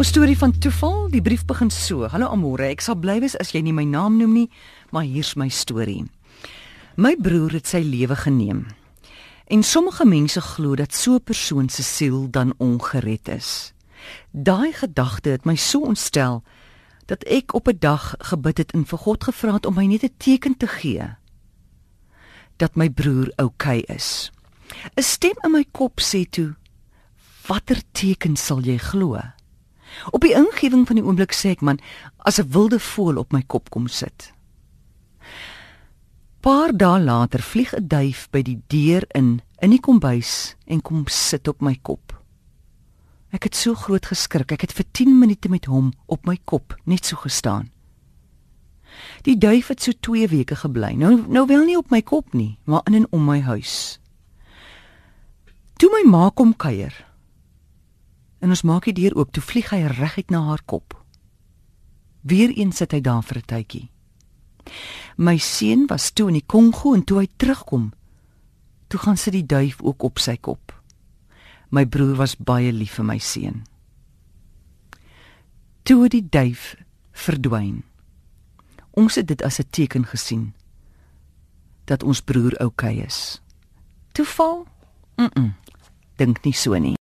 'n Storie van toeval. Die brief begin so: Hallo Amore, ek sal bly wees as jy nie my naam noem nie, maar hier's my storie. My broer het sy lewe geneem. En sommige mense glo dat so 'n persoon se siel dan ongered is. Daai gedagte het my so ontstel dat ek op 'n dag gebid het en vir God gevra het om my net 'n teken te gee dat my broer oukei okay is. 'n Stem in my kop sê toe: "Watter teken sal jy glo?" Op die ingewing van die oomblik sê ek man, as 'n wilde voël op my kop kom sit. Paar dae later vlieg 'n duif by die deur in in die kombuis en kom sit op my kop. Ek het so groot geskrik, ek het vir 10 minute met hom op my kop net so gestaan. Die duif het so 2 weke gebly. Nou nou wel nie op my kop nie, maar in en om my huis. Toe my ma kom kuier, en ons maak die deur oop, toe vlieg hy reguit na haar kop. Weereens sit hy daar vir 'n tydjie. My seun was toe in die Kongo en toe hy terugkom, toe gaan sit die duif ook op sy kop. My broer was baie lief vir my seun. Toe die duif verdwyn. Ons het dit as 'n teken gesien dat ons broer oukei okay is. Toeval? Mm, -mm dink nie so nie.